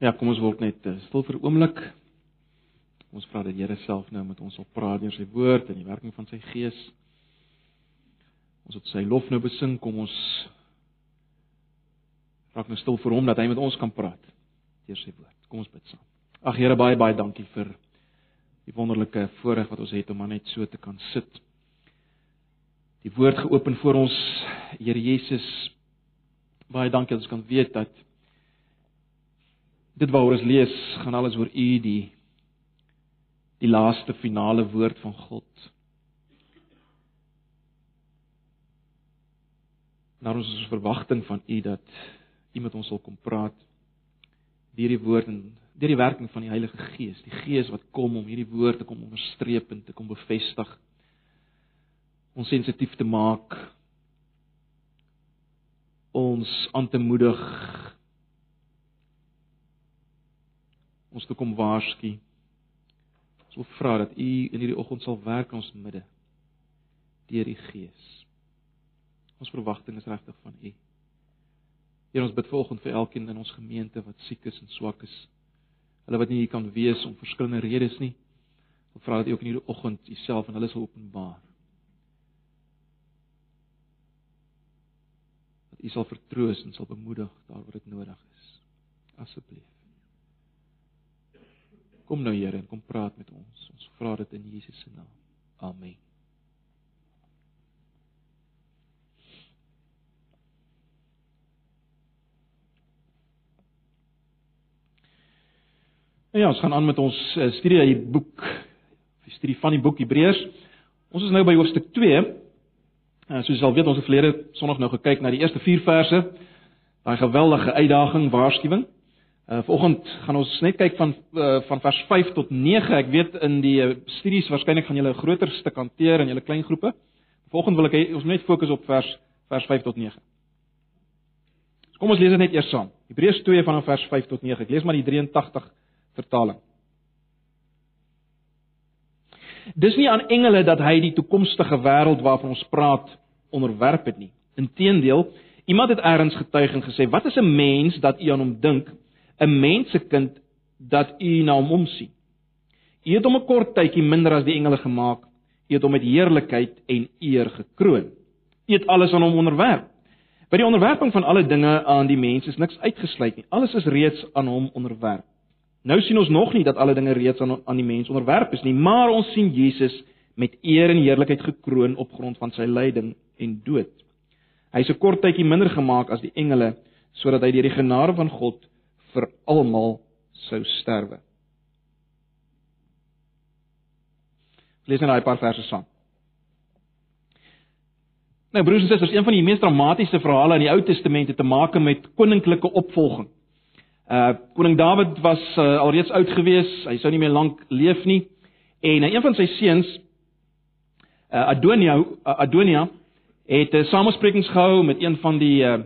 Ja, kom ons word net eh, stil vir 'n oomblik. Ons vra dat die Here self nou met ons wil praat deur sy woord en die werking van sy gees. Ons het sy lof nou besing, kom ons raak nou stil vir hom dat hy met ons kan praat deur sy woord. Kom ons bid saam. Ag Here, baie baie dankie vir die wonderlike voorreg wat ons het om net so te kan sit. Die woord geopen voor ons, Here Jesus. Baie dankie dat ons kan weet dat dit waaroor ons lees, gaan alles oor U die die laaste finale woord van God. Nou ons is verwagting van U dat U met ons sal kom praat deur die woord en deur die werking van die Heilige Gees, die Gees wat kom om hierdie woord te kom onderstreep en te kom bevestig. Ons sensitief te maak ons aan te moedig ons toe kom waarsku. Ons wil vra dat U in hierdie oggend sal werk in ons midde deur die Gees. Ons verwagting is regtig van U. Here ons bid vanoggend vir elkeen in ons gemeente wat siek is en swak is. Hulle wat nie hier kan wees om verskillende redes nie. Ons vra dat U ook in hierdie oggend Uself aan hulle sal openbaar. Dat U sal vertroos en sal bemoedig daar waar dit nodig is. Asseblief. Kom nou Here en kom praat met ons. Ons vra dit in Jesus se naam. Amen. Ja, ons gaan aan met ons uh, studie uit die boek, die studie van die boek Hebreërs. Ons is nou by hoofstuk 2. Uh, eh, soos jy al weet, ons het verlede Sondag nou gekyk na die eerste 4 verse. Daai geweldige uitdaging, waarskuwing. Uh vanoggend gaan ons net kyk van uh, van vers 5 tot 9. Ek weet in die uh, studies waarskynlik gaan julle 'n groter stuk hanteer in julle klein groepe. Vanoggend wil ek ons net fokus op vers vers 5 tot 9. So kom ons lees dit net eers saam. Hebreërs 2 vanaf vers 5 tot 9. Ek lees maar die 83 vertaling. Dis nie aan engele dat hy die toekomstige wêreld waarvan ons praat onderwerp het nie. Inteendeel, iemand het eers getuig en gesê: "Wat is 'n mens dat u aan hom dink?" 'n mensekind dat u na hom omsien. U het hom 'n kort tydjie minder as die engele gemaak. U het hom met heerlikheid en eer gekroon. U het alles aan hom onderwerp. By die onderwerping van alle dinge aan die mens is niks uitgesluit nie. Alles is reeds aan hom onderwerp. Nou sien ons nog nie dat alle dinge reeds aan aan die mens onderwerp is nie, maar ons sien Jesus met eer en heerlikheid gekroon op grond van sy lyding en dood. Hy is 'n kort tydjie minder gemaak as die engele sodat hy deur die genade van God vir almal sou sterwe. Lees net daai paar verse saam. Nou broers en susters, een van die mees dramatiese verhale in die Ou Testament het te maak met koninklike opvolging. Uh koning Dawid was uh, alreeds oud gewees, hy sou nie meer lank leef nie en uh, een van sy seuns uh, Adonia uh, Adonia het 'n uh, samesprekings gehou met een van die uh,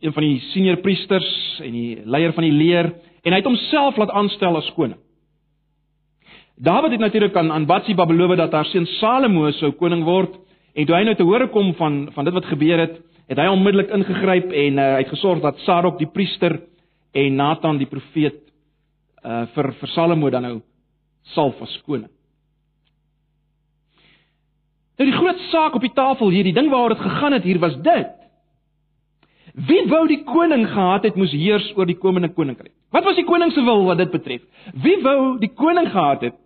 een van die senior priesters en die leier van die leer en hy het homself laat aanstel as koning. Dawid het natuurlik aan aan Batsheba beloof dat haar seun Salomo sou koning word en toe hy nou te hore kom van van dit wat gebeur het, het hy onmiddellik ingegryp en uh, hy het gesorg dat Sadok die priester en Nathan die profeet uh vir vir Salomo dan nou salf as koning. Nou die groot saak op die tafel hier, die ding waaroor dit gegaan het hier was dit. Wie wou die koning gehad het moes heers oor die komende koninkryk? Wat was die koning se wil wat dit betref? Wie wou die koning gehad het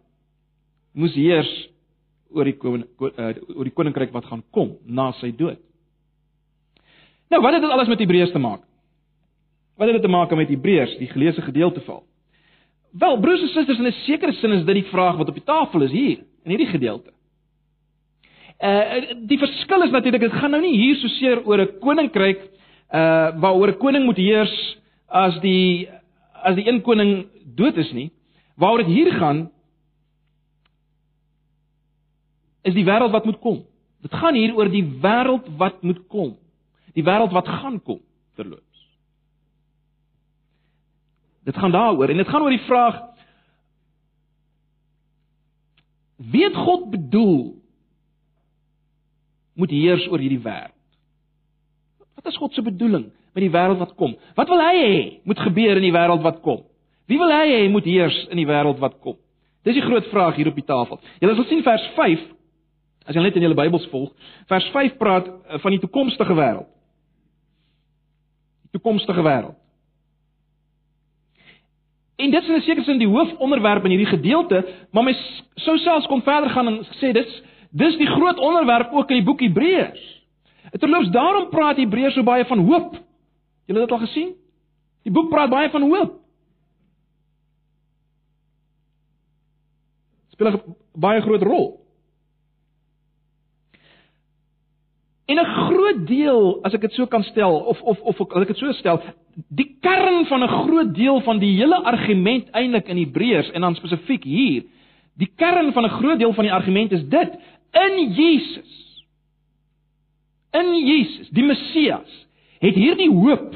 moes heers oor die koning uh, oor die koninkryk wat gaan kom na sy dood? Nou, wat het dit alles met Hebreërs te maak? Wat het dit te maak met Hebreërs, die geleesde gedeelte val? Wel, broers en susters, in 'n sekere sin is dit die vraag wat op die tafel is hier in hierdie gedeelte. Uh die verskil is natuurlik dit gaan nou nie hier so seer oor 'n koninkryk uh waaroor 'n koning moet heers as die as die een koning dood is nie. Waaroor dit hier gaan is die wêreld wat moet kom. Dit gaan hier oor die wêreld wat moet kom. Die wêreld wat gaan kom terloops. Dit gaan daaroor en dit gaan oor die vraag wie het God bedoel moet heers oor hierdie wêreld? Wat is God se bedoeling met die wêreld wat kom? Wat wil hy hê moet gebeur in die wêreld wat kom? Wie wil hy hê moet heers in die wêreld wat kom? Dis die groot vraag hier op die tafel. Julle sal sien vers 5 as jy net in julle Bybels volg, vers 5 praat eh, van die toekomstige wêreld. Die toekomstige wêreld. En dit is in 'n sekere sin die hoofonderwerp in hierdie gedeelte, maar mens sou selfs kon verder gaan en sê dis dis die groot onderwerp ook in die boek Hebreërs. Terloops daarom praat Hebreërs so baie van hoop. Julle het dit al gesien? Die boek praat baie van hoop. Speel 'n baie groot rol. En 'n groot deel, as ek dit so kan stel of of of as ek dit so stel, die kern van 'n groot deel van die hele argument eintlik in Hebreërs en dan spesifiek hier, die kern van 'n groot deel van die argument is dit: in Jesus. In Jesus, die Messias, het hierdie hoop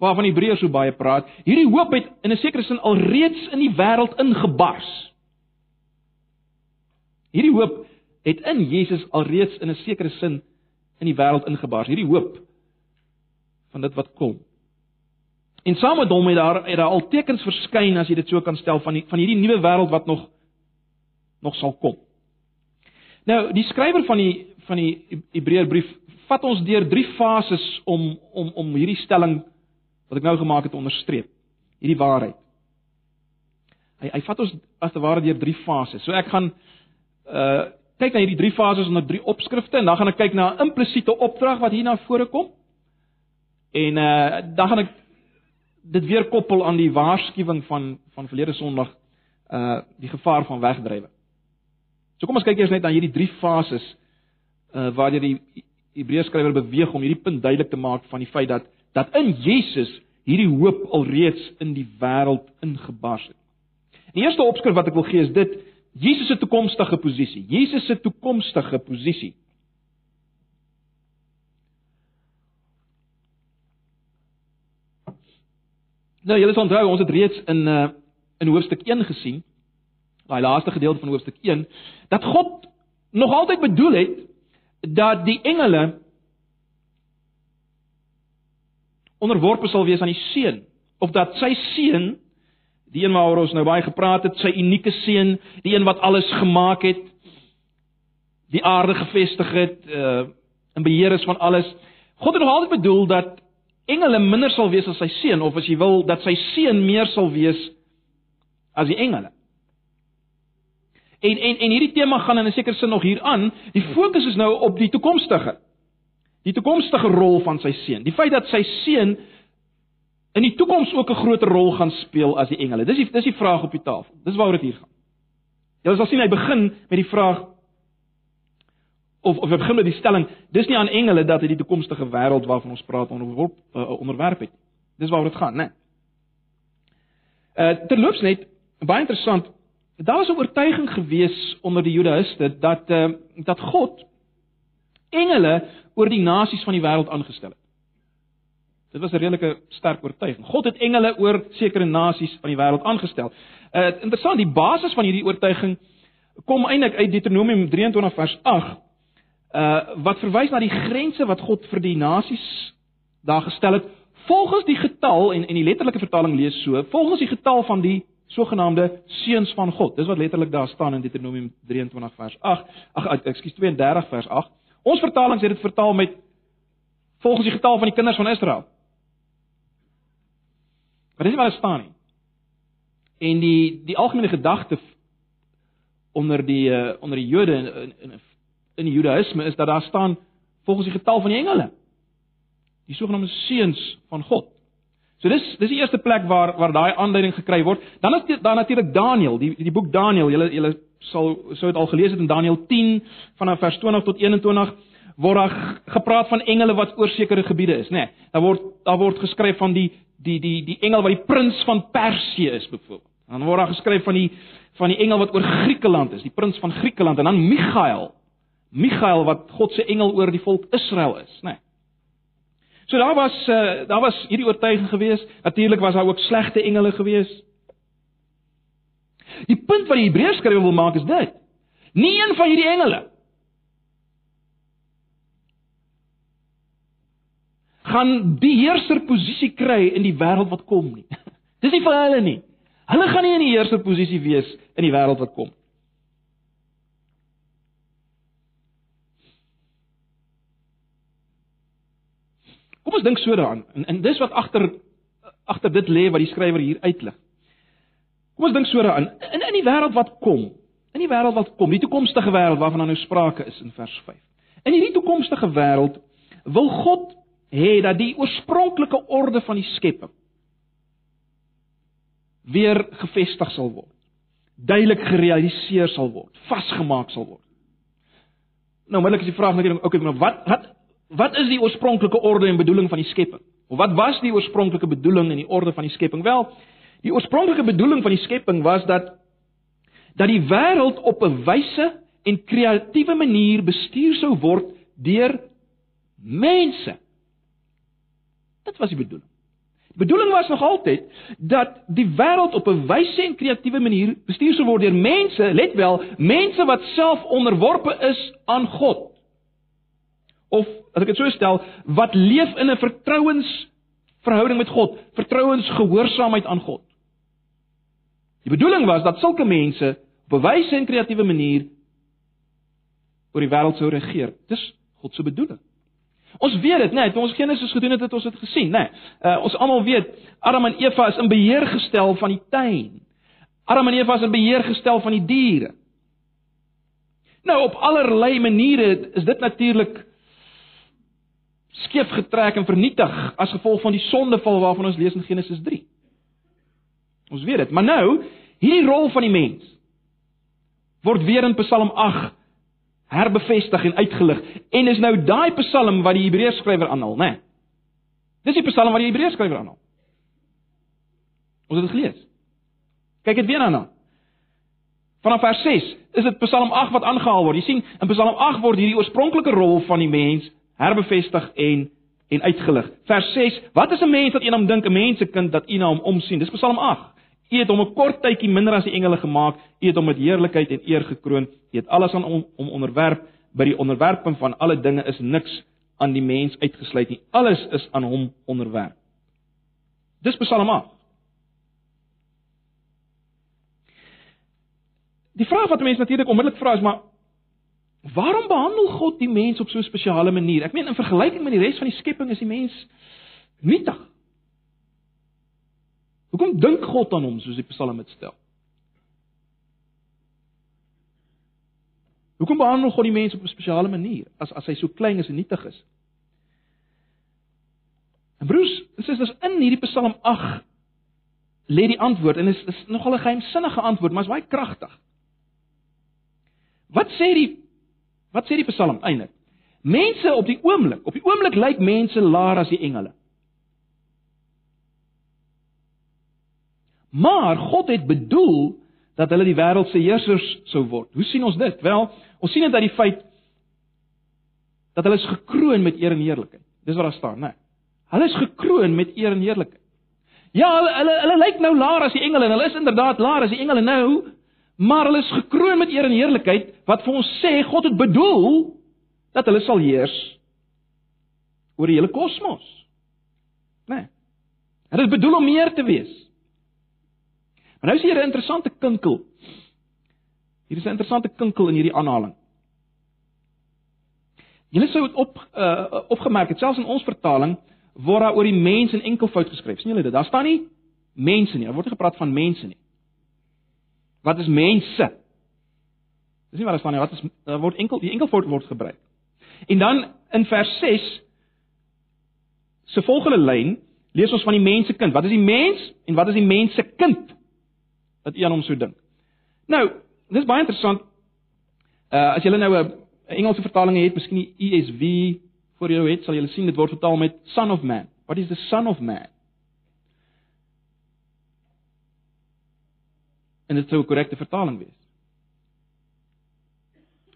waarvan Hebreërs so baie praat, hierdie hoop het in 'n sekere sin alreeds in die wêreld ingebars. Hierdie hoop het in Jesus alreeds in 'n sekere sin in die wêreld ingebars, hierdie hoop van dit wat kom. En saam met hom het daar het daar al tekens verskyn as jy dit so kan stel van die van hierdie nuwe wêreld wat nog nog sal kom. Nou, die skrywer van die van die Hebreërbrief vat ons deur drie fases om om om hierdie stelling wat ek nou gemaak het onderstreep. Hierdie waarheid. Hy hy vat ons as te ware deur drie fases. So ek gaan uh kyk na hierdie drie fases onder drie opskrifte en dan gaan ek kyk na 'n implisiete opdrag wat hier na vore kom. En uh dan gaan ek dit weer koppel aan die waarskuwing van van verlede Sondag uh die gevaar van wegdrywe. So kom ons kyk eers net na hierdie drie fases uh waar die Hebreërs skrywer beweeg om hierdie punt duidelik te maak van die feit dat dat in Jesus hierdie hoop alreeds in die wêreld ingebars het. Die eerste opskrif wat ek wil gee is dit Jesus se toekomstige posisie. Jesus se toekomstige posisie. Nou, julle sal onthou ons het reeds in uh in hoofstuk 1 gesien, daai laaste gedeelte van hoofstuk 1, dat God nog altyd bedoel het dat die engele onderworpe sal wees aan die seun of dat sy seun Die een waaroor ons nou baie gepraat het, sy unieke seun, die een wat alles gemaak het, die aarde gevestig het, uh in beheer is van alles. God het nog altyd bedoel dat engele minder sal wees as sy seun of as jy wil dat sy seun meer sal wees as die engele. En en en hierdie tema gaan in 'n sekere sin nog hier aan. Die fokus is nou op die toekomstige. Die toekomstige rol van sy seun. Die feit dat sy seun in die toekoms ook 'n groter rol gaan speel as die engele. Dis die dis die vraag op die tafel. Dis waaroor dit hier gaan. Jy sal sien hy begin met die vraag of of hy begin met die stelling, dis nie aan engele dat hy die toekomstige wêreld waarvan ons praat onderwerp uh, onderwerp het. Dis waaroor dit gaan, né? Uh terloops net baie interessant. Daar was 'n oortuiging gewees onder die Judaïste dat uh dat God engele oor die nasies van die wêreld aangestel het. Dit was 'n redelike sterk oortuiging. God het engele oor sekere nasies van die wêreld aangestel. Uh interessant, die basis van hierdie oortuiging kom eintlik uit Deuteronomium 23 vers 8. Uh wat verwys na die grense wat God vir die nasies daar gestel het volgens die getal en en die letterlike vertaling lees so, volgens die getal van die sogenaamde seuns van God. Dis wat letterlik daar staan in Deuteronomium 23 vers 8. Ag, ekskuus 32 vers 8. Ons vertalings het dit vertaal met volgens die getal van die kinders van Israel. Maar dis nie wat daar staan nie. En die die algemene gedagte onder die uh, onder die Jode in in in die Judaïsme is dat daar staan volgens die getal van die engele. Die sogenaamde seuns van God. So dis dis die eerste plek waar waar daai aanduiding gekry word. Dan is daar natuurlik Daniël, die die boek Daniël. Julle julle sal sou dit al gelees het in Daniël 10 vanaf vers 20 tot 21 word daar gepraat van engele wat oor sekere gebiede is, nê. Nee, daar word daar word geskryf van die die die die engel wat die prins van Persië is byvoorbeeld. Dan word daar geskryf van die van die engel wat oor Griekeland is, die prins van Griekeland en dan Michael. Michael wat God se engel oor die volk Israel is, nê. Nee. So daar was uh, daar was hierdie oortuiging geweest. Natuurlik was daar ook slegte engele geweest. Die punt wat die Hebreërs skrywer wil maak is dit. Nie een van hierdie engele gaan die heerser posisie kry in die wêreld wat kom nie. Dis nie vir hulle nie. Hulle gaan nie in die heerser posisie wees in die wêreld wat kom. Kom ons dink so daaraan. En, en dis wat agter agter dit lê wat die skrywer hier uitlig. Kom ons dink so daaraan. In in die wêreld wat kom, in die wêreld wat kom, die toekomstige wêreld waarvan nou sprake is in vers 5. In hierdie toekomstige wêreld wil God hê dat die oorspronklike orde van die skepping weer gevestig sal word. Duidelik gerealiseer sal word, vasgemaak sal word. Nou, onmiddellik is die vraag net okay, maar wat wat wat is die oorspronklike orde en bedoeling van die skepping? Of wat was die oorspronklike bedoeling en die orde van die skepping? Wel, die oorspronklike bedoeling van die skepping was dat dat die wêreld op 'n wyse en kreatiewe manier bestuur sou word deur mense. Dit was die bedoeling. Die bedoeling was nog altyd dat die wêreld op 'n wyse en kreatiewe manier bestuur sou word deur mense, let wel, mense wat self onderworpe is aan God of as ek dit so stel, wat leef in 'n vertrouensverhouding met God, vertrouensgehoorsaamheid aan God. Die bedoeling was dat sulke mense op 'n wyse en kreatiewe manier oor die wêreld sou regeer. Dis God se bedoeling. Ons weet dit, né? Nee, toe ons Genesis gedoen het, het ons dit gesien, né? Nee, uh, ons almal weet Adam en Eva is in beheer gestel van die tuin. Adam en Eva is in beheer gestel van die diere. Nou op allerlei maniere is dit natuurlik skeef getrek en vernietig as gevolg van die sondeval waarvan ons lees in Genesis 3. Ons weet dit, maar nou, hierdie rol van die mens word weer in Psalm 8 herbevestig en uitgelig en is nou daai Psalm wat die Hebreërs skrywer aanhaal, né? Nee. Dis die Psalm wat die Hebreërs skrywer aanhaal. Ons het dit gelees. Kyk dit weer aan nou. Vanaf vers 6 is dit Psalm 8 wat aangehaal word. Jy sien, in Psalm 8 word hierdie oorspronklike rol van die mens herbevestig en en uitgelig. Vers 6: Wat is 'n mens dat een hom dink 'n mensekind dat u na hom omsien? Dis Psalm 8. U het hom 'n kort tydjie minder as die engele gemaak. U het hom met heerlikheid en eer gekroon. U het alles aan hom onderwerp. By die onderwerping van alle dinge is niks aan die mens uitgesluit nie. Alles is aan hom onderwerp. Dis Psalm 8. Die vraag wat mense natuurlik onmiddellik vra is maar Waarom behandel God die mens op so 'n spesiale manier? Ek meen in vergelyking met die res van die skepping is die mens nietig. Hoekom dink God aan hom soos die Psalm dit stel? Hoekom behandel God die mens op 'n spesiale manier as as hy so klein is en nietig is? En broers, is dus in hierdie Psalm 8 lê die antwoord en is is nogal 'n geheimsinnige antwoord, maar is baie kragtig. Wat sê die Wat sê die Psalm eintlik? Mense op die oomblik, op die oomblik lyk mense laer as die engele. Maar God het bedoel dat hulle die wêreld se heersers sou word. Hoe sien ons dit? Wel, ons sien dit uit die feit dat hulle is gekroon met eer en heerlikheid. Dis wat daar staan, né? Hulle is gekroon met eer en heerlikheid. Ja, hulle hulle hulle lyk nou laer as die engele en hulle is inderdaad laer as die engele nou, maar hulle is gekroon met eer en heerlikheid wat vir ons sê God het bedoel dat hulle sal heers oor die hele kosmos. Né? Nee. Hulle het bedoel om meer te wees. Maar nou is hier 'n interessante kinkel. Hier is 'n interessante kinkel in hierdie aanhaling. Julle sou dit op uh opgemerk het selfs in ons vertaling word daar oor die mens in enkelvoud geskryf. sien julle dit? Daar staan nie mense nie. Daar word nie gepraat van mense nie. Wat is mense? Dis nie wat daar staan nie. Wat is daar word enkel die enkelvoud word gebruik. En dan in vers 6 se volgende lyn lees ons van die mensekind. Wat is die mens en wat is die mensekind? Dat u aan hom sou dink. Nou, dis baie interessant. Uh as jy nou 'n Engelse vertaling het, miskien die ESV voor jou het, sal jy sien dit word vertaal met son of man. What is the son of man? En dit sou 'n korrekte vertaling wees.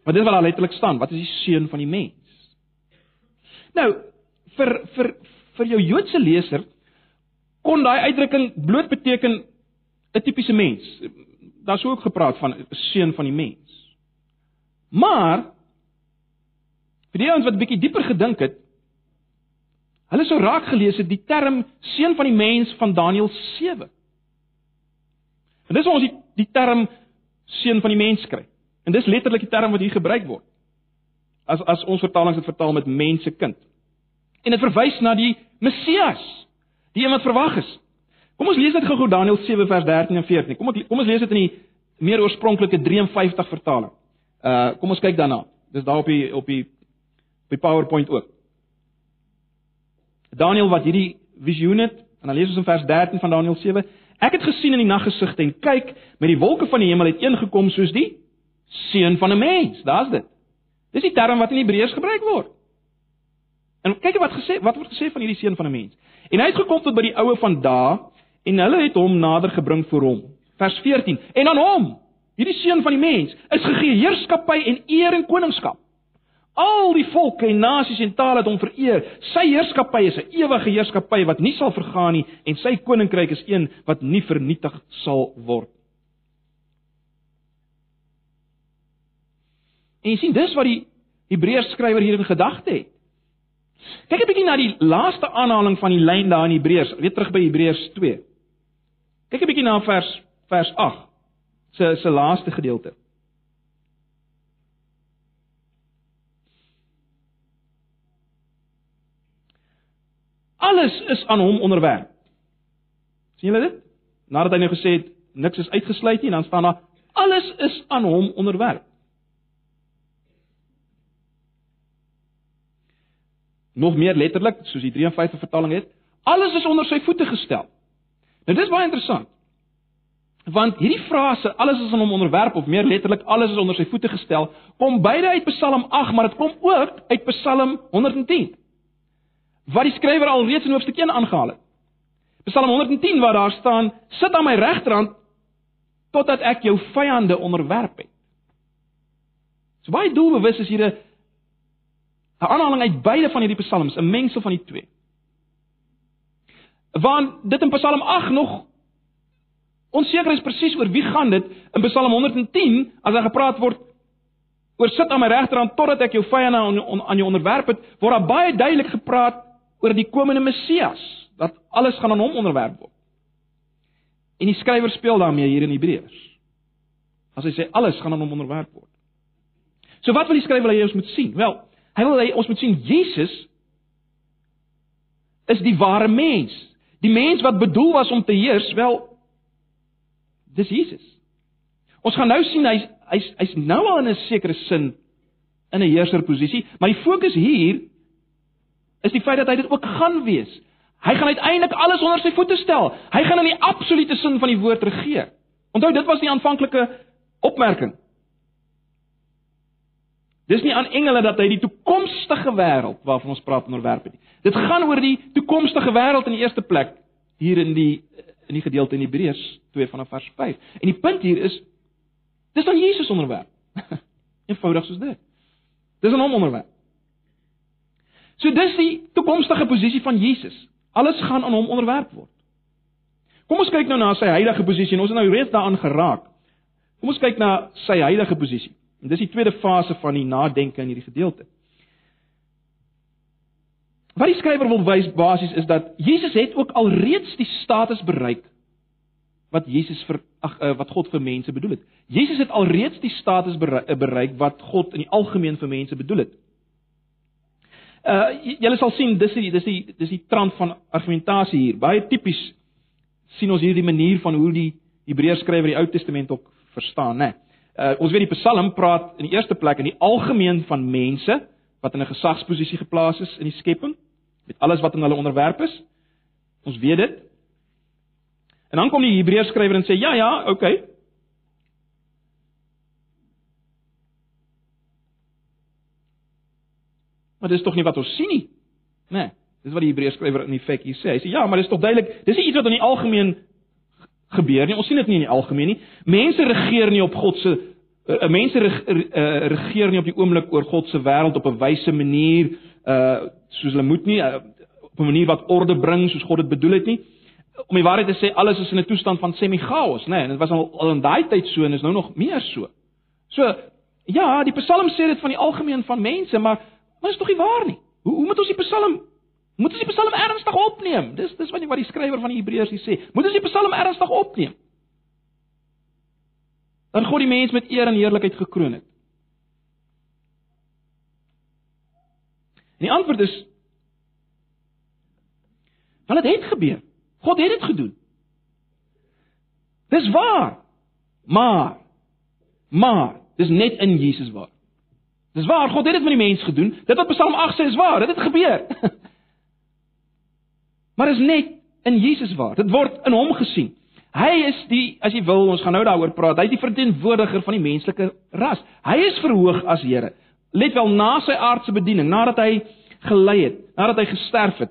Maar dit wat daar letterlik staan, wat is die seun van die mens? Nou, vir vir vir jou Joodse leser kon daai uitdrukking bloot beteken 'n tipiese mens. Daar's ook gepraat van 'n seun van die mens. Maar vir die ouens wat 'n bietjie dieper gedink het, hulle sou raak gelees het die term seun van die mens van Daniël 7. En dis ons die die term seun van die mens kry. En dis letterlik die term wat hier gebruik word. As as ons vertalings dit vertaal met mense kind. En dit verwys na die Messias, die een wat verwag is. Kom ons lees dit gou-gou Daniël 7 vers 13 en 14. Kom ons kom ons lees dit in die meer oorspronklike 53 vertaling. Uh kom ons kyk daarna. Dis daar op die op die op die PowerPoint ook. Daniël wat hierdie visioen het, en dan lees ons in vers 13 van Daniël 7. Ek het gesien in die naggesigte en kyk, met die wolke van die hemel het een gekom soos die seun van 'n mens. Daar's dit. Dis die term wat in Hebreërs gebruik word. En kyk wat gesê, wat word gesê van hierdie seun van 'n mens? En hy het gekom tot by die oue van dae en hulle het hom nader gebring voor hom. Vers 14. En aan hom, hierdie seun van die mens, is gegee heerskappy en eer en koningskap. Al die volke en nasies en tale het hom vereer. Sy heerskappy is 'n ewige heerskappy wat nie sal vergaan nie en sy koninkryk is een wat nie vernietig sal word. En jy sien dis wat die Hebreërs skrywer hier in gedagte het. Kyk 'n bietjie na die laaste aanhaling van die lyn daar in Hebreërs, weer terug by Hebreërs 2. Kyk 'n bietjie na vers vers 8 se se laaste gedeelte. Alles is aan hom onderwerp. sien julle dit? Nadat hy nou gesê het niks is uitgesluit nie, dan staan daar alles is aan hom onderwerp. Nog meer letterlik, soos die 53 vertaling het, alles is onder sy voete gestel. Nou dis baie interessant. Want hierdie frase alles is aan hom onderwerp of meer letterlik alles is onder sy voete gestel, kom beide uit Psalm 8, maar dit kom ook uit Psalm 110 wat die skrywer al reeds in hoofstuk 1 aangehaal het. Psalm 110 waar daar staan: "Sit aan my regterhand totdat ek jou vyande onderwerp het." So baie doelbewus is hier 'n 'n aanhaling uit beide van hierdie psalms, 'n mengsel van die twee. Want dit in Psalm 8 nog onseker is presies oor wie gaan dit in Psalm 110 as daar gepraat word oor sit aan my regterhand totdat ek jou vyande aan, aan jou onderwerp het, word daar baie duidelik gepraat oor die komende Messias, dat alles gaan aan hom onderwerp word. En die skrywer speel daarmee hier in Hebreërs. As hy sê alles gaan aan hom onderwerp word. So wat wil die skrywer hê ons moet sien? Wel, hy wil hê ons moet sien Jesus is die ware mens. Die mens wat bedoel was om te heers, wel dis Jesus. Ons gaan nou sien hy's hy's hy's nou al in 'n sekere sin in 'n heerserposisie, maar die fokus hier is die feit dat hy dit ook gaan wees. Hy gaan uiteindelik alles onder sy voete stel. Hy gaan in die absolute sin van die woord regeer. Onthou dit was die aanvanklike opmerking. Dis nie aan engele dat hy die toekomstige wêreld waarvan ons praat onderwerp het nie. Dit gaan oor die toekomstige wêreld in die eerste plek hier in die in die gedeelte in Hebreërs 2 vanaf vers 5. En die punt hier is dis aan Jesus onderwerp. Eenvoudig soos dit. Dis aan hom onderwerp. So dis die toekomstige posisie van Jesus. Alles gaan aan hom onderwerp word. Kom ons kyk nou na sy heilige posisie. Ons het nou reeds daaraan geraak. Kom ons kyk na sy heilige posisie. En dis die tweede fase van die nadenke in hierdie gedeelte. Wat die skrywer wil wys basies is dat Jesus het ook al reeds die status bereik wat Jesus vir ag eh, wat God vir mense bedoel het. Jesus het al reeds die status bereik wat God in die algemeen vir mense bedoel het. Uh julle sal sien dis die dis die dis die trant van argumentasie hier. Baie tipies sien ons hierdie manier van hoe die Hebreërs skrywer die Ou Testament ook verstaan, né? Uh ons weet die Psalm praat in die eerste plek in die algemeen van mense wat in 'n gesagsposisie geplaas is in die skepping met alles wat aan hulle onderwerp is. Ons weet dit. En dan kom die Hebreërs skrywer en sê ja ja, okay, Maar dis tog nie wat ons sien nie. Né? Nee, dis wat die Hebreërs skrywer in effek hier sê. Hy sê ja, maar dis tog duidelik, dis iets wat in die algemeen gebeur nie. Ons sien dit nie in die algemeen nie. Mense regeer nie op God se uh, eh, mense reg, uh, regeer nie op die oomblik oor God se wêreld op 'n wyse manier uh soos hulle moet nie uh, op 'n manier wat orde bring soos God dit bedoel het nie. Om die waarheid te sê, alles is in 'n toestand van semi-chaos, né? Nee, en dit was al, al in daai tyd so en is nou nog meer so. So ja, die Psalm sê dit van die algemeen van mense, maar Maar is tog nie waar nie. Hoe hoe moet ons die Psalm Moet ons die Psalm ernstig opneem? Dis dis wat die wat die skrywer van die Hebreërs hier sê. Moet ons die Psalm ernstig opneem? Dat God die mens met eer en heerlikheid gekroon het. En die antwoord is Want dit het gebeur. God het dit gedoen. Dis waar. Maar maar dis net in Jesus waar. Dis waar God het dit met die mens gedoen. Dit wat Psalm 8 sê is waar. Dit het gebeur. maar is net in Jesus waar. Dit word in hom gesien. Hy is die as jy wil, ons gaan nou daaroor praat. Hy is die verteenwoordiger van die menslike ras. Hy is verhoog as Here. Let wel na sy aardse bediening, nadat hy gelei het, nadat hy gesterf het,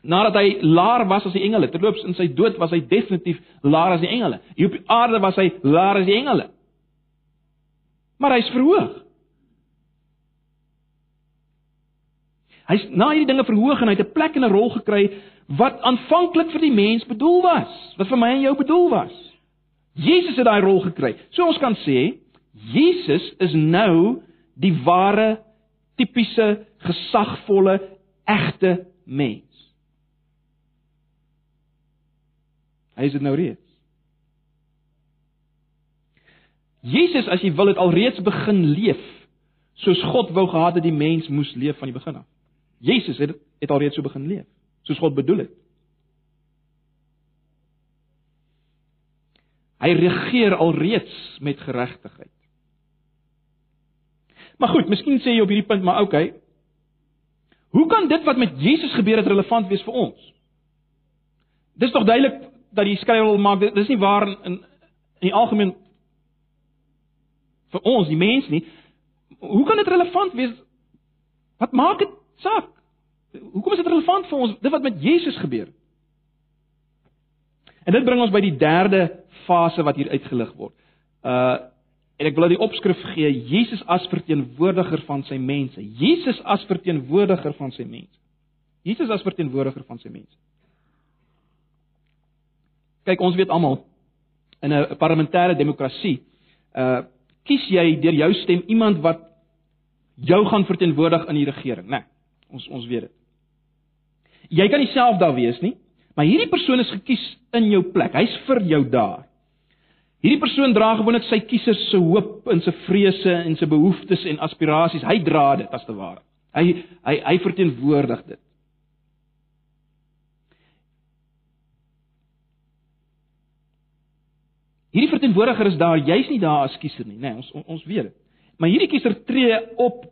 nadat hy laer was as die engele. Terloops in sy dood was hy definitief laer as die engele. Hier op die aarde was hy laer as die engele. Maar hy's verhoog. Hy's na hierdie dinge verhoog en hy het 'n plek en 'n rol gekry wat aanvanklik vir die mens bedoel was, wat vir my en jou bedoel was. Jesus het daai rol gekry. So ons kan sê Jesus is nou die ware tipiese gesagvolle egte mens. Hy is dit nou reeds. Jesus as jy wil het alreeds begin leef soos God wou gehad het die mens moes leef van die begin af. Jesus het het alreeds so begin leef soos God bedoel het. Hy regeer alreeds met geregtigheid. Maar goed, miskien sê jy op hierdie punt maar okay. Hoe kan dit wat met Jesus gebeur het relevant wees vir ons? Dis tog duidelik dat die skrywer maak dis nie waar in in, in die algemeen vir ons die mens nie. Hoe kan dit relevant wees? Wat maak dit saak? Hoekom is dit relevant vir ons dit wat met Jesus gebeur? En dit bring ons by die derde fase wat hier uitgelig word. Uh en ek wil die opskrif gee Jesus as verteenwoordiger van sy mense. Jesus as verteenwoordiger van sy mense. Jesus as verteenwoordiger van sy mense. Kyk, ons weet almal in 'n parlementêre demokrasie, uh kies jy deur jou stem iemand wat jou gaan verteenwoordig in die regering, né? Nee, ons ons weet dit. Jy kan nie self daar wees nie, maar hierdie persoon is gekies in jou plek. Hy's vir jou daar. Hierdie persoon dra gewoonlik sy kiesers se hoop en se vrese en se behoeftes en aspirasies. Hy dra dit as te ware. Hy hy hy verteenwoordig dit. Hierdie verteenwoordiger is daar juis nie daar as kiezer nie, nê, nee, ons ons weet dit. Maar hierdie kiezer tree op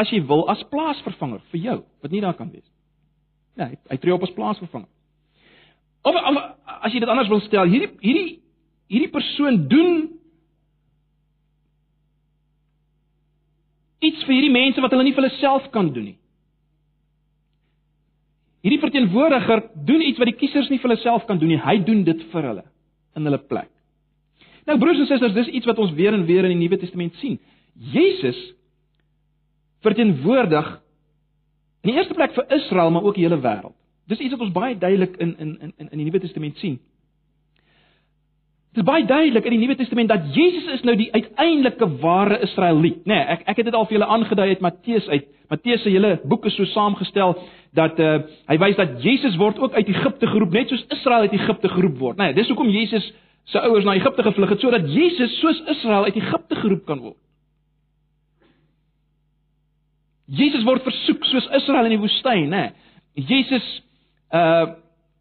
as jy wil as plaasvervanger vir jou wat nie daar kan wees. Ja, hy, hy tree op as plaasvervanger. Of, of as jy dit anders wil stel, hierdie hierdie hierdie persoon doen iets vir hierdie mense wat hulle nie vir hulle self kan doen nie. Hierdie verteenwoordiger doen iets wat die kiesers nie vir hulle self kan doen nie. Hy doen dit vir hulle in hulle plek. Nou broers en susters, dis iets wat ons weer en weer in die Nuwe Testament sien. Jesus verteenwoordig in die eerste plek vir Israel, maar ook die hele wêreld. Dis iets wat ons baie duidelik in in in in die Nuwe Testament sien. Dit is baie duidelik in die Nuwe Testament dat Jesus is nou die uiteindelike ware Israeliet, nê? Nee, ek ek het dit al vir julle aangedui uit Matteus uit. Matteus se hele boek is so saamgestel dat uh, hy wys dat Jesus word ook uit Egipte geroep, net soos Israel uit Egipte geroep word, nê? Nee, dis hoekom Jesus sy ouers na Egipte gevlug het sodat Jesus soos Israel uit Egipte geroep kan word. Jesus word versoek soos Israel in die woestyn, nê. Jesus uh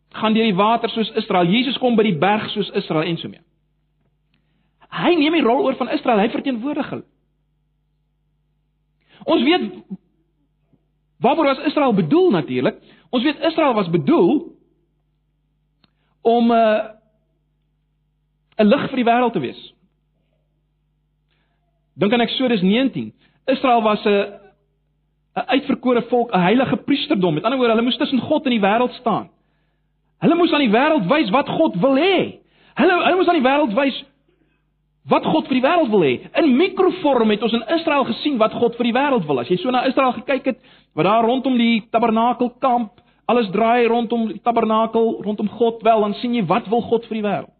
gaan deur die water soos Israel. Jesus kom by die berg soos Israel en so mee. Hy neem die rol oor van Israel, hy verteenwoordig hulle. Ons weet waarvoor was Israel bedoel natuurlik? Ons weet Israel was bedoel om uh 'n lig vir die wêreld te wees. Dink aan Eksodus 19. Israel was 'n 'n uitverkore volk, 'n heilige priesterdom. Met ander woorde, hulle moes tussen God en die wêreld staan. Hulle moes aan die wêreld wys wat God wil hê. Hulle hulle moes aan die wêreld wys wat God vir die wêreld wil hê. In mikrovorm het ons in Israel gesien wat God vir die wêreld wil. As jy so na Israel gekyk het, wat daar rondom die tabernakelkamp, alles draai rondom die tabernakel, rondom God wel, dan sien jy wat wil God vir die wêreld.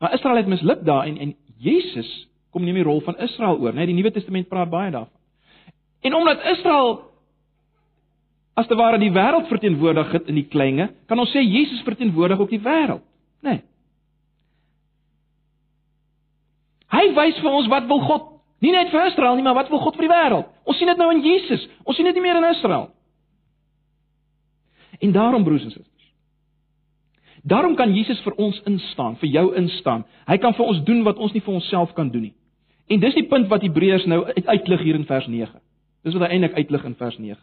Maar Israel het misluk daar en en Jesus kom neem die rol van Israel oor, né? Nee, die Nuwe Testament praat baie daarvan. En omdat Israel as te ware die wêreld verteenwoordig het in die kleinge, kan ons sê Jesus verteenwoordig ook die wêreld, né? Nee. Hy wys vir ons wat wil God, nie net vir Israel nie, maar wat wil God vir die wêreld. Ons sien dit nou in Jesus. Ons sien dit nie meer in Israel. En daarom broers en susters. Daarom kan Jesus vir ons instaan, vir jou instaan. Hy kan vir ons doen wat ons nie vir onsself kan doen nie. En dis die punt wat Hebreërs nou uitlig hier in vers 9. Dis wat hy eintlik uitlig in vers 9.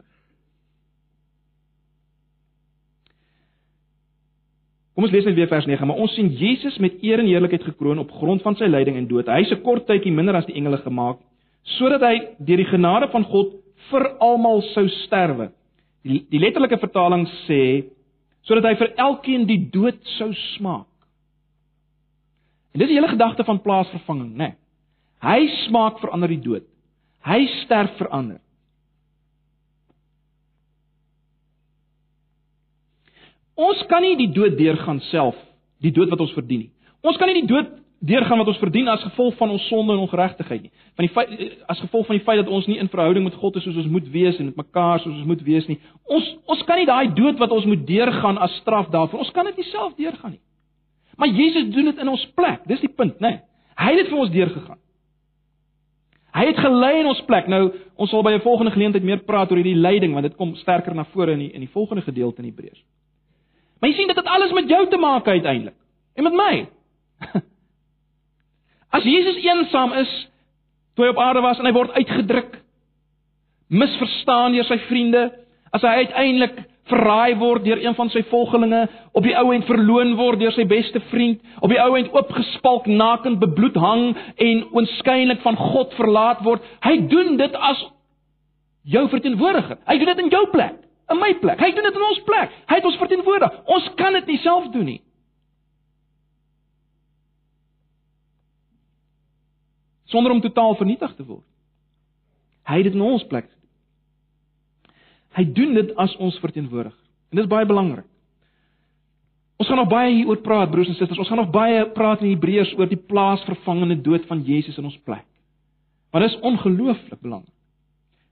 Kom ons lees net weer vers 9, maar ons sien Jesus met eer en heerlikheid gekroon op grond van sy lyding en dood. Hy se kort tydjie minder as die engele gemaak, sodat hy deur die genade van God vir almal sou sterwe. Die, die letterlike vertaling sê sodat hy vir elkeen die dood sou smaak. En dis die hele gedagte van plaasvervanging, né? Nee. Hy smaak verander die dood. Hy sterf verander. Ons kan nie die dood deurgaan self, die dood wat ons verdien nie. Ons kan nie die dood deurgaan wat ons verdien as gevolg van ons sonde en ongeregtigheid nie. Van die feit as gevolg van die feit dat ons nie in verhouding met God is soos ons moet wees en met mekaar soos ons moet wees nie. Ons ons kan nie daai dood wat ons moet deurgaan as straf daarvoor. Ons kan dit nie self deurgaan nie. Maar Jesus doen dit in ons plek. Dis die punt, né? Nee. Hy het dit vir ons deurgegaan. Hy het gelei in ons plek. Nou, ons sal by 'n volgende geleentheid meer praat oor hierdie lyding want dit kom sterker na vore in die in die volgende gedeelte in Hebreërs. Maar jy sien dit het alles met jou te maak uiteindelik. En met my. As Jesus eensaam is toe hy op aarde was en hy word uitgedruk, misverstaan deur sy vriende, as hy uiteindelik verraai word deur een van sy volgelinge, op die ou end verloon word deur sy beste vriend, op die ou end oopgespalk nakend bebloed hang en oënskynlik van God verlaat word, hy doen dit as jou verteenwoordiger. Hy doen dit in jou plek in my plek. Hy doen dit in ons plek. Hy het ons verteenwoordig. Ons kan dit nie self doen nie. Sonder om totaal vernietig te word. Hy het dit in ons plek gedoen. Hy doen dit as ons verteenwoordiger. En dit is baie belangrik. Ons gaan nog baie hieroor praat broers en susters. Ons gaan nog baie praat in Hebreërs oor die plaasvervangende dood van Jesus in ons plek. Maar dit is ongelooflik belangrik.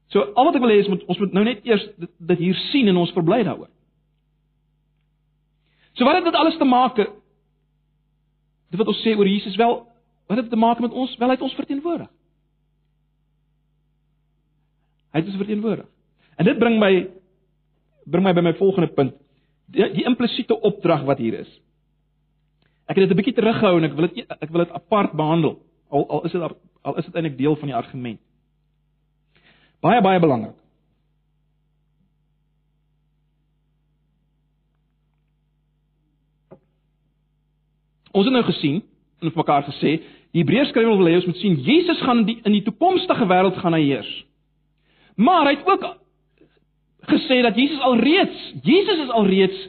So al wat ek wil hê is moet ons moet nou net eers dit, dit hier sien en ons verbly daaroor. So wat het dit alles te maak? Dit wat ons sê oor Jesus wel, wat het dit te maak met ons? Wel hy het ons verteenwoordig. Hy het ons verteenwoordig. En dit bring my bring my by my volgende punt. Die, die implisiete opdrag wat hier is. Ek het dit 'n bietjie teruggehou en ek wil dit ek wil dit apart behandel. Al al is dit al is dit eintlik deel van die argument. Baie baie belangrik. Ons het nou gesien en vir mekaar gesê, die Hebreërs skrywer wil hê ons moet sien Jesus gaan die, in die toekomstige wêreld gaan hy heers. Maar hy het ook gesê dat Jesus alreeds, Jesus is alreeds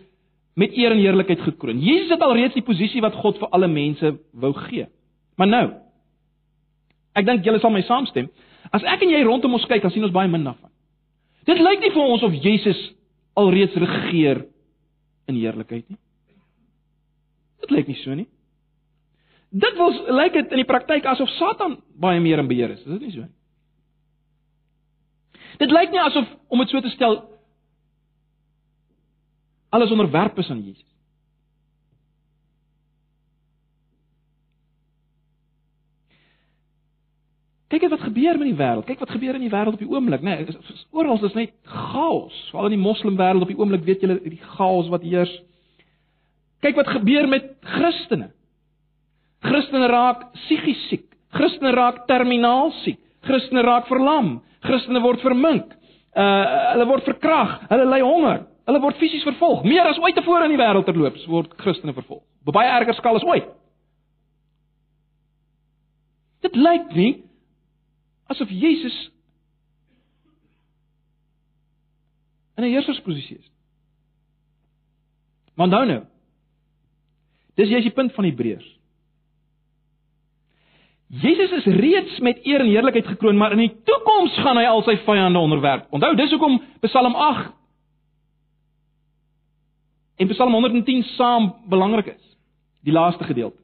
met eer en heerlikheid gekroon. Jesus het alreeds die posisie wat God vir alle mense wou gee. Maar nou, ek dink julle sal my saamstem, As ek en jy rondom ons kyk, dan sien ons baie min daarvan. Dit lyk nie vir ons of Jesus alreeds regeer in heerlikheid nie. Dit lyk nie so nie. Dit wil lyk dit in die praktyk asof Satan baie meer in beheer is. Is dit nie so nie? Dit lyk nie asof om dit so te stel alles onderwerp is aan Jesus. Kyk wat gebeur met die wêreld. Kyk wat gebeur in die wêreld op die oomblik, né? Nee, Oral is net chaos. Veral in die moslim wêreld op die oomblik weet julle die chaos wat heers. Kyk wat gebeur met Christene. Christene raak psigies siek. Christene raak terminaal siek. Christene raak verlam. Christene word vermink. Uh hulle word verkrag. Hulle ly honger. Hulle word fisies vervolg. Meer as ooit tevore in die wêreld terloops word Christene vervolg. Op baie erger skaal as ooit. Dit lyk nie asof Jesus in 'n heersersposisie is. Maar nou nou. Dis jy's die punt van Hebreërs. Jesus is reeds met eer en heerlikheid gekroon, maar in die toekoms gaan hy al sy vyande onderwerp. Onthou, dis hoekom Psalm 8 en Psalm 110 saam belangrik is. Die laaste gedeelte.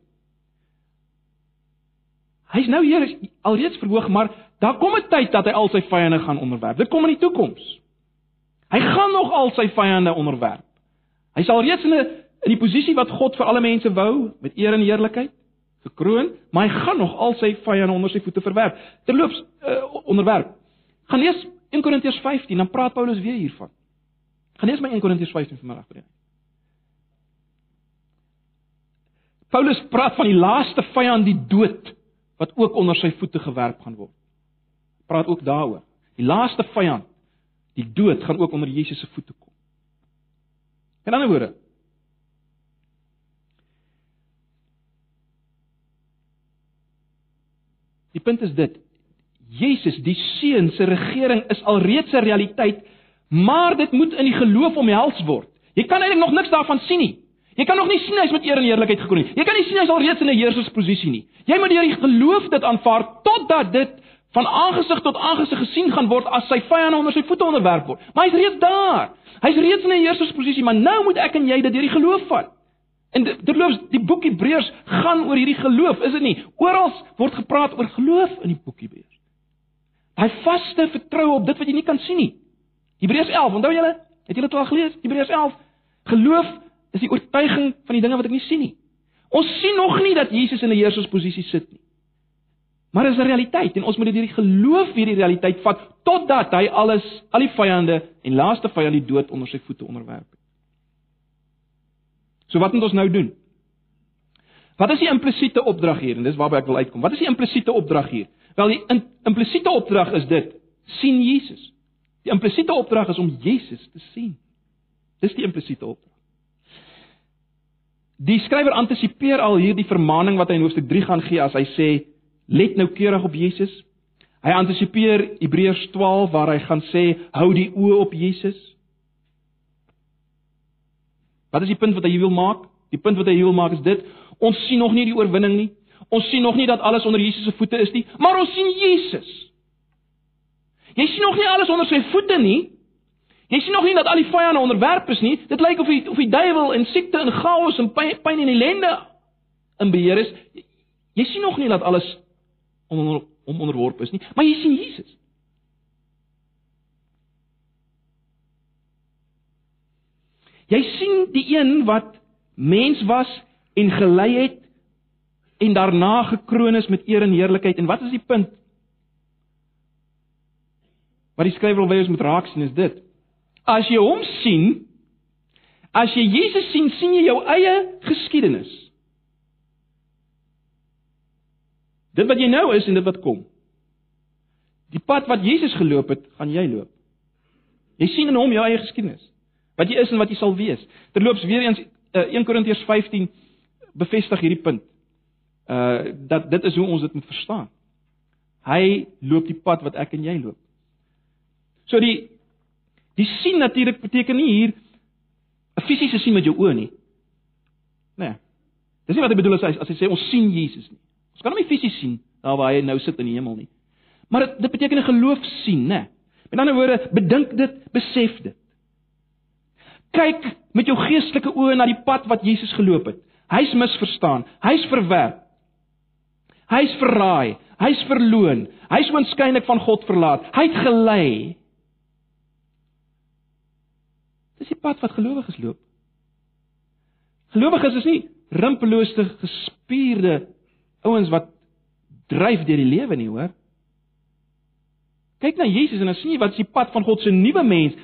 Hy's nou hier alreeds verhoog, maar daar kom 'n tyd dat hy al sy vyande gaan onderwerp. Dit kom in die toekoms. Hy gaan nog al sy vyande onderwerp. Hy sal reeds in 'n in die posisie wat God vir alle mense wou, met eer en heerlikheid gekroon, maar hy gaan nog al sy vyande onder sy voete verwerp. Terloops, uh, onderwerp. Gaan lees 1 Korintiërs 15, dan praat Paulus weer hiervan. Gaan lees my 1 Korintiërs 15 vanmiddag vir jou. Paulus praat van die laaste vyand, die dood, wat ook onder sy voete gewerp gaan word. Praat ook daaroor. Die laaste vyand, die dood, gaan ook onder Jesus se voete kom. In ander woorde, Die punt is dit: Jesus, die seun se regering is alreeds 'n realiteit, maar dit moet in die geloof omhels word. Jy kan eintlik nog niks daarvan sien nie. Jy kan nog nie sien hy's met eer en heerlikheid gekroon nie. Jy kan nie sien hy's alreeds in 'n heersersposisie nie. Jy moet deur die geloof dit aanvaar totdat dit van aangesig tot aangesig gesien gaan word as sy vyande onder sy voete onderwerp word. Maar hy's reeds daar. Hy's reeds in 'n heersersposisie, maar nou moet ek en jy dit deur die geloof vat. En terloops, die boek Hebreërs gaan oor hierdie geloof, is dit nie? Oral word gepraat oor geloof in die boek Hebreërs. Daai vaste vertroue op dit wat jy nie kan sien nie. Hebreërs 11, onthou julle? Het julle dit al gelees? Hebreërs 11. Geloof is die oortuiging van die dinge wat ek nie sien nie. Ons sien nog nie dat Jesus in 'n heersersposisie sit nie. Maar is 'n realiteit en ons moet dit hierdie geloof hierdie realiteit vat totdat hy alles, al die vyande en laaste vyand die dood onder sy voete onderwerp. So wat moet ons nou doen? Wat is die implisiete opdrag hier en dis waarby ek wil uitkom. Wat is die implisiete opdrag hier? Wel die in, implisiete opdrag is dit: sien Jesus. Die implisiete opdrag is om Jesus te sien. Dis die implisiete opdrag. Die skrywer antisipeer al hierdie vermaning wat hy in hoofstuk 3 gaan gee as hy sê let nou keurig op Jesus. Hy antisipeer Hebreërs 12 waar hy gaan sê hou die oë op Jesus. Wat is die punt wat hy wil maak? Die punt wat hy wil maak is dit: ons sien nog nie die oorwinning nie. Ons sien nog nie dat alles onder Jesus se voete is nie, maar ons sien Jesus. Jy sien nog nie alles onder sy voete nie, Jy sien nog nie dat al die vyande onderwerp is nie. Dit lyk of die of die duiwel en siekte en chaos en pyn, pyn en ellende in beheer is. Jy sien nog nie dat alles onder hom onderworpe is nie, maar jy sien Jesus. Jy sien die een wat mens was en gelei het en daarna gekroon is met eer en heerlikheid. En wat is die punt? Wat die skrywer wil hê ons moet raak sien is dit. As jy hom sien, as jy Jesus sien, sien jy jou eie geskiedenis. Dit wat jy nou is en dit wat kom. Die pad wat Jesus geloop het, gaan jy loop. Jy sien in hom jou eie geskiedenis. Wat jy is en wat jy sal wees. Terloops weer eens uh, 1 Korintiërs 15 bevestig hierdie punt. Uh dat dit is hoe ons dit moet verstaan. Hy loop die pad wat ek en jy loop. So die Die sien natuurlik beteken nie hier 'n fisiese sien met jou oë nie. Nee. Dis nie wat hy bedoel as hy as hy sê ons sien Jesus nie. Ons kan hom nie fisies sien daar waar hy nou sit in die hemel nie. Maar dit dit beteken 'n geloof sien, né? Met ander woorde, bedink dit, besef dit. Kyk met jou geestelike oë na die pad wat Jesus geloop het. Hy's misverstaan, hy's verwerp. Hy's verraai, hy's verloon, hy's oënskynlik van God verlaat. Hy't gelei. Dis die pad wat gelowiges loop. Gelowiges is nie rimpeloose gespierde ouens wat dryf deur die lewe nie, hoor. Kyk na Jesus en dan sien jy wat is die pad van God se nuwe mens.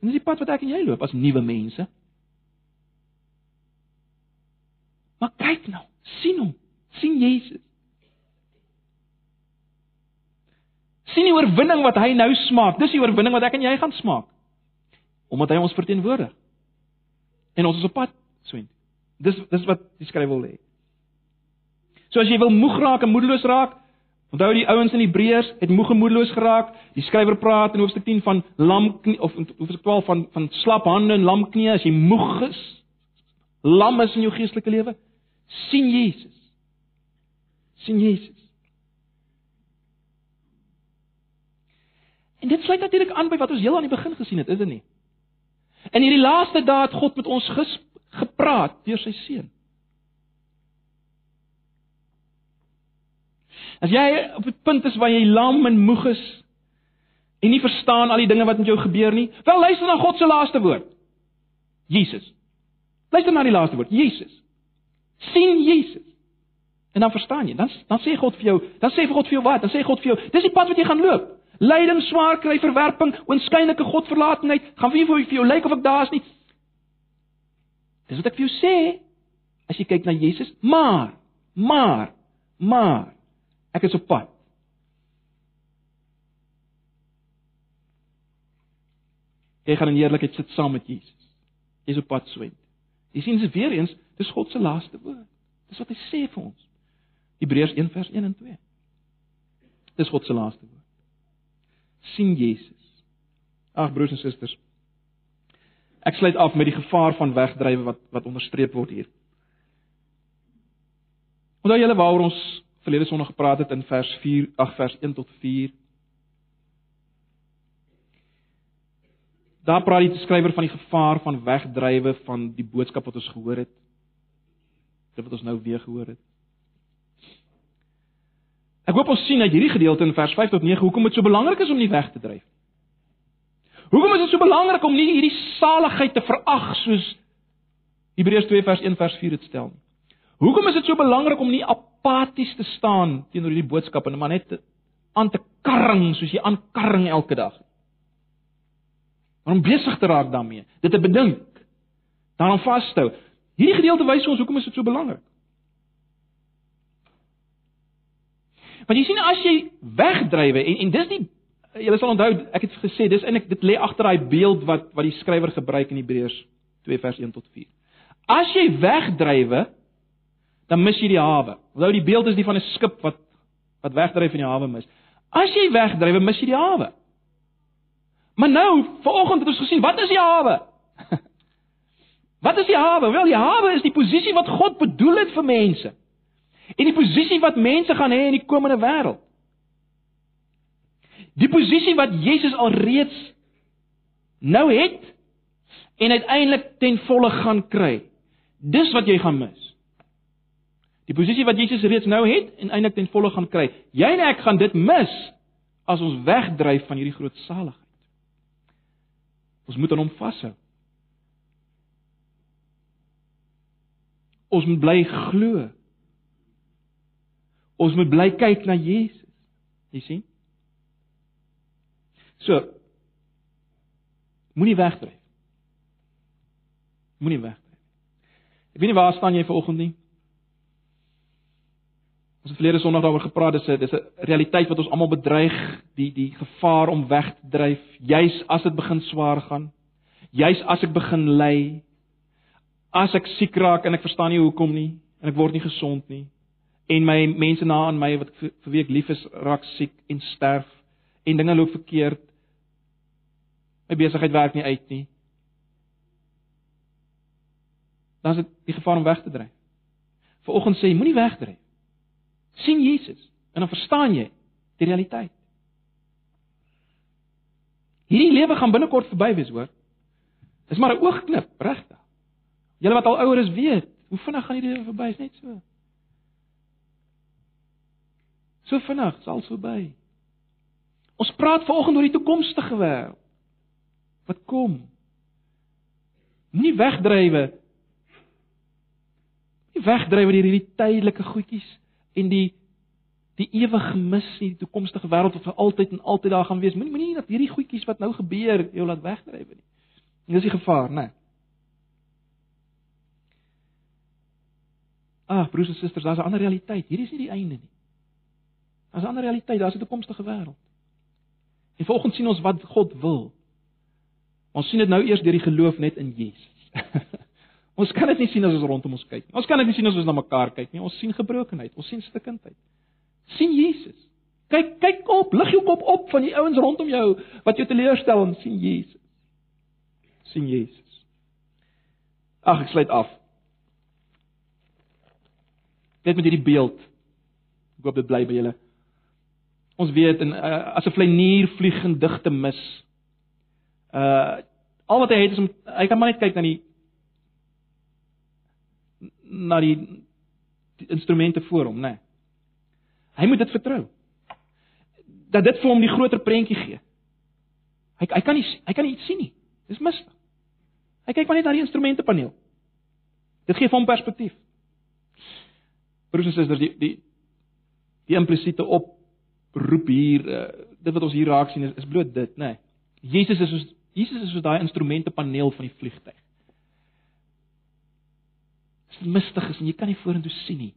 En dis die pad wat ek en jy loop as nuwe mense. Maar kyk nou, sien hom, sien Jesus. Sien die oorwinning wat hy nou smaak. Dis die oorwinning wat ek en jy gaan smaak omdat hy ons verteenwoordig. En ons is op pad swend. Dis dis wat die skrywer wil hê. So as jy wil moeg raak en moedeloos raak, onthou die ouens in Hebreërs het moeg en moedeloos geraak. Die skrywer praat in hoofstuk 10 van lam knie of hoofstuk 12 van van slap hande en lam knie as jy moeg is. Lam is in jou geestelike lewe. sien Jesus. sien Jesus. En dit sluit natuurlik aan by wat ons heel aan die begin gesien het, is dit nie? In hierdie laaste dae het God met ons gepraat deur sy seun. As jy op 'n punt is waar jy lam en moeg is en nie verstaan al die dinge wat met jou gebeur nie, wel luister na God se laaste woord. Jesus. Luister na die laaste woord, Jesus. sien Jesus. En dan verstaan jy. Dan dan sê God vir jou, dan sê God vir jou wat? Dan sê God vir jou, dis die pad wat jy gaan loop. Lyding, swaar kry, verwerping, oënskynlike godverlatenheid, gaan wie vir jou lyk of ek daar is nie. Dis wat ek vir jou sê as jy kyk na Jesus, maar maar maar ek is op pad. Jy gaan in heerlikheid sit saam met Jesus. Jy's op pad swend. Jy sien dit weer eens, dis God se laaste woord. Dis wat hy sê vir ons. Hebreërs 1 vers 1 en 2. Dis God se laaste woord. sien Jesus. Ag broers en susters. Ek sluit af met die gevaar van wegdrywe wat wat onderstreep word hier. Onthou julle waaroor ons verlede Sondag gepraat het in vers 4, ag vers 1 tot 4. Daar praat die skrywer van die gevaar van wegdrywe van die boodskap wat ons gehoor het. Dit wat ons nou weer gehoor het. Ek hoop ons sien uit hierdie gedeelte in vers 5 tot 9 hoekom dit so belangrik is om nie weg te dryf. Hoekom is dit so belangrik om nie hierdie saligheid te verag soos Hebreërs 2 vers 1 vers 4 dit stel nie. Hoekom is dit so belangrik om nie apaties te staan teenoor hierdie boodskap en maar net aan te karring soos jy aankarring elke dag? Maar om besig te raak daarmee, dit te bedink, daaraan vashou. Hierdie gedeelte wys ons hoekom is dit so belangrik. Want jy sien as jy wegdrywe en en dis die julle sal onthou ek het gesê dis eintlik dit lê agter daai beeld wat wat die skrywer gebruik in Hebreërs 2 vers 1 tot 4. As jy wegdrywe dan mis jy die hawe. Onthou die beeld is die van 'n skip wat wat wegdryf in die hawe mis. As jy wegdryf, mis jy die hawe. Maar nou, vanoggend het ons gesien, wat is die hawe? wat is die hawe? Wel, die hawe is die posisie wat God bedoel het vir mense. En die posisie wat mense gaan hê in die komende wêreld. Die posisie wat Jesus alreeds nou het en uiteindelik ten volle gaan kry. Dis wat jy gaan mis. Die posisie wat Jesus reeds nou het en eintlik ten volle gaan kry. Jy en ek gaan dit mis as ons wegdryf van hierdie groot saligheid. Ons moet aan hom vashou. Ons moet bly glo. Ons moet bly kyk na Jesus. Jy sien? So moenie wegdryf. Moenie wegdryf. Ek weet nie waar staan jy vanoggend nie. Ons het verlede Sondag daaroor gepraat, dis 'n dis 'n realiteit wat ons almal bedreig, die die gevaar om weg te dryf, juis as dit begin swaar gaan. Juis as ek begin ly, as ek siek raak en ek verstaan nie hoekom nie en ek word nie gesond nie en my mense na aan my wat vir, wie ek lief is raak siek en sterf en dinge loop verkeerd. My besigheid werk nie uit nie. Dan is dit die gevaar om weg te dryf. Vanoggend sê jy moenie wegdryf sien Jesus en dan verstaan jy die realiteit. Hierdie lewe gaan binnekort verby wees, hoor. Dis maar 'n oogknip, regtig. Julle wat al ouer is, weet, hoe vinnig gaan hierdie lewe verby, is net so. So vinnig sal verby. Ons praat vanoggend oor die toekomstige wêreld. Wat kom? Nie wegdrywe. Nie wegdrywe deur hierdie tydelike goedjies en die die ewige mis nie, die toekomstige wêreld wat vir altyd en altyd daar gaan wees. Moenie moenie dat hierdie goedjies wat nou gebeur jou laat wegdryf nie. Dis die gevaar, né? Ag, broers en susters, daar's 'n ander realiteit. Hierdie is nie die einde nie. Daar's 'n ander realiteit, daar's 'n toekomstige wêreld. En volgens sien ons wat God wil. Ons sien dit nou eers deur die geloof net in Jesus. Ons kan dit nie sien as ons rondom ons kyk nie. Ons kan dit nie sien as ons na mekaar kyk nie. Ons sien gebrokenheid, ons sien stikkindheid. sien Jesus. Kyk, kyk op, lig jou kop op van die ouens rondom jou wat jou teleurstel en sien Jesus. sien Jesus. Ag, ek sluit af. Net met hierdie beeld. Ek hoop dit bly by julle. Ons weet en uh, as 'n vleinier vlieg in digte mis. Uh al wat hy het is om hy kan maar net kyk na die na die, die instrumente voor hom, né? Nee. Hy moet dit vertrou. Dat dit vir hom die groter prentjie gee. Hy hy kan nie hy kan nie iets sien nie. Dis mistig. Hy kyk maar net na die instrumentepaneel. Dit gee vir hom perspektief. Broers en susters, die die die implisiete oproep hier, uh, dit wat ons hier raak sien is, is bloot dit, nê. Nee. Jesus is soos Jesus is soos daai instrumentepaneel van die vliegtyg. Dit is mistig is en jy kan nie vorentoe sien nie.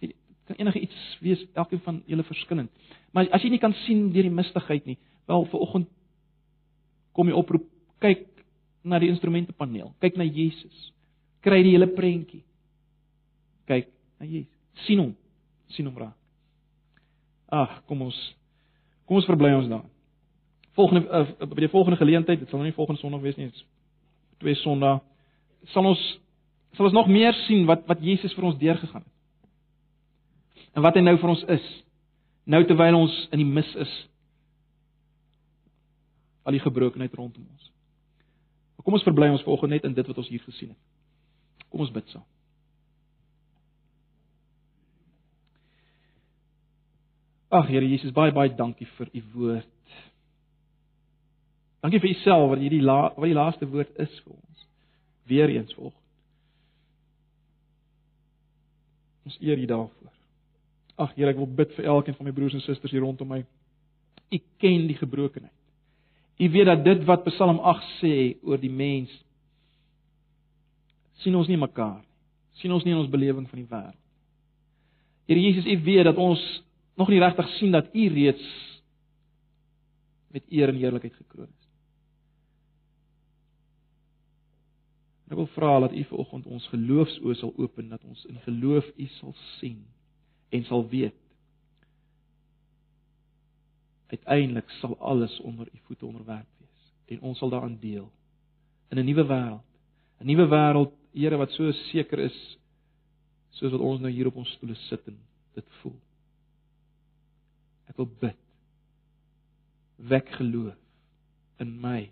Dit kan enige iets wees, elkeen van julle verskillend. Maar as jy nie kan sien deur die mistigheid nie, wel vir oggend kom jy oproep, kyk na die instrumentepaneel, kyk na Jesus. Kry die hele prentjie. Kyk na Jesus. sien hom. sien hom raak. Ag, kom ons kom ons verbly ons daar volgende uh, by die volgende geleentheid, dit sal nou nie volgende Sondag wees nie, twee Sondae, sal ons sal ons nog meer sien wat wat Jesus vir ons deurgegaan het. En wat hy nou vir ons is. Nou terwyl ons in die mis is. Al die gebrokenheid rondom ons. Maar kom ons verbly ons vanoggend net in dit wat ons hier gesien het. Kom ons bid saam. Ag Here Jesus, baie baie dankie vir u woord. Dankie vir Uself wat hierdie la, wat die laaste woord is vir ons. Weereens volg. Ons eer U daarvoor. Ag Here, ek wil bid vir elkeen van my broers en susters hier rondom my. U ken die gebrokenheid. U weet dat dit wat Psalm 8 sê oor die mens sien ons nie mekaar nie. sien ons nie in ons belewing van die wêreld. Here Jesus, U weet dat ons nog nie regtig sien dat U reeds met eer en heerlikheid gekroon is. Ek wil vra dat U vanoggend ons geloofsoë sal open dat ons in geloof U sal sien en sal weet. Uiteindelik sal alles onder U voete onderwerp wees en ons sal daaraan deel in 'n nuwe wêreld. 'n Nuwe wêreld, Here wat so seker is soos wat ons nou hier op ons stoele sit en dit voel. Ek wil bid. Wek geloof in my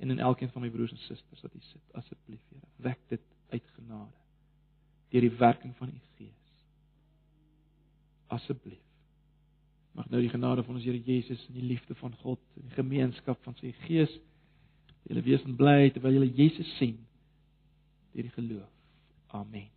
en in elkeen van my broers en susters wat hier sit. Asseblief, Here, wek dit uit genade deur die werking van u Gees. Asseblief. Mag nou die genade van ons Here Jesus en die liefde van God en die gemeenskap van sy Gees julle wees en bly terwyl julle Jesus sien deur die geloof. Amen.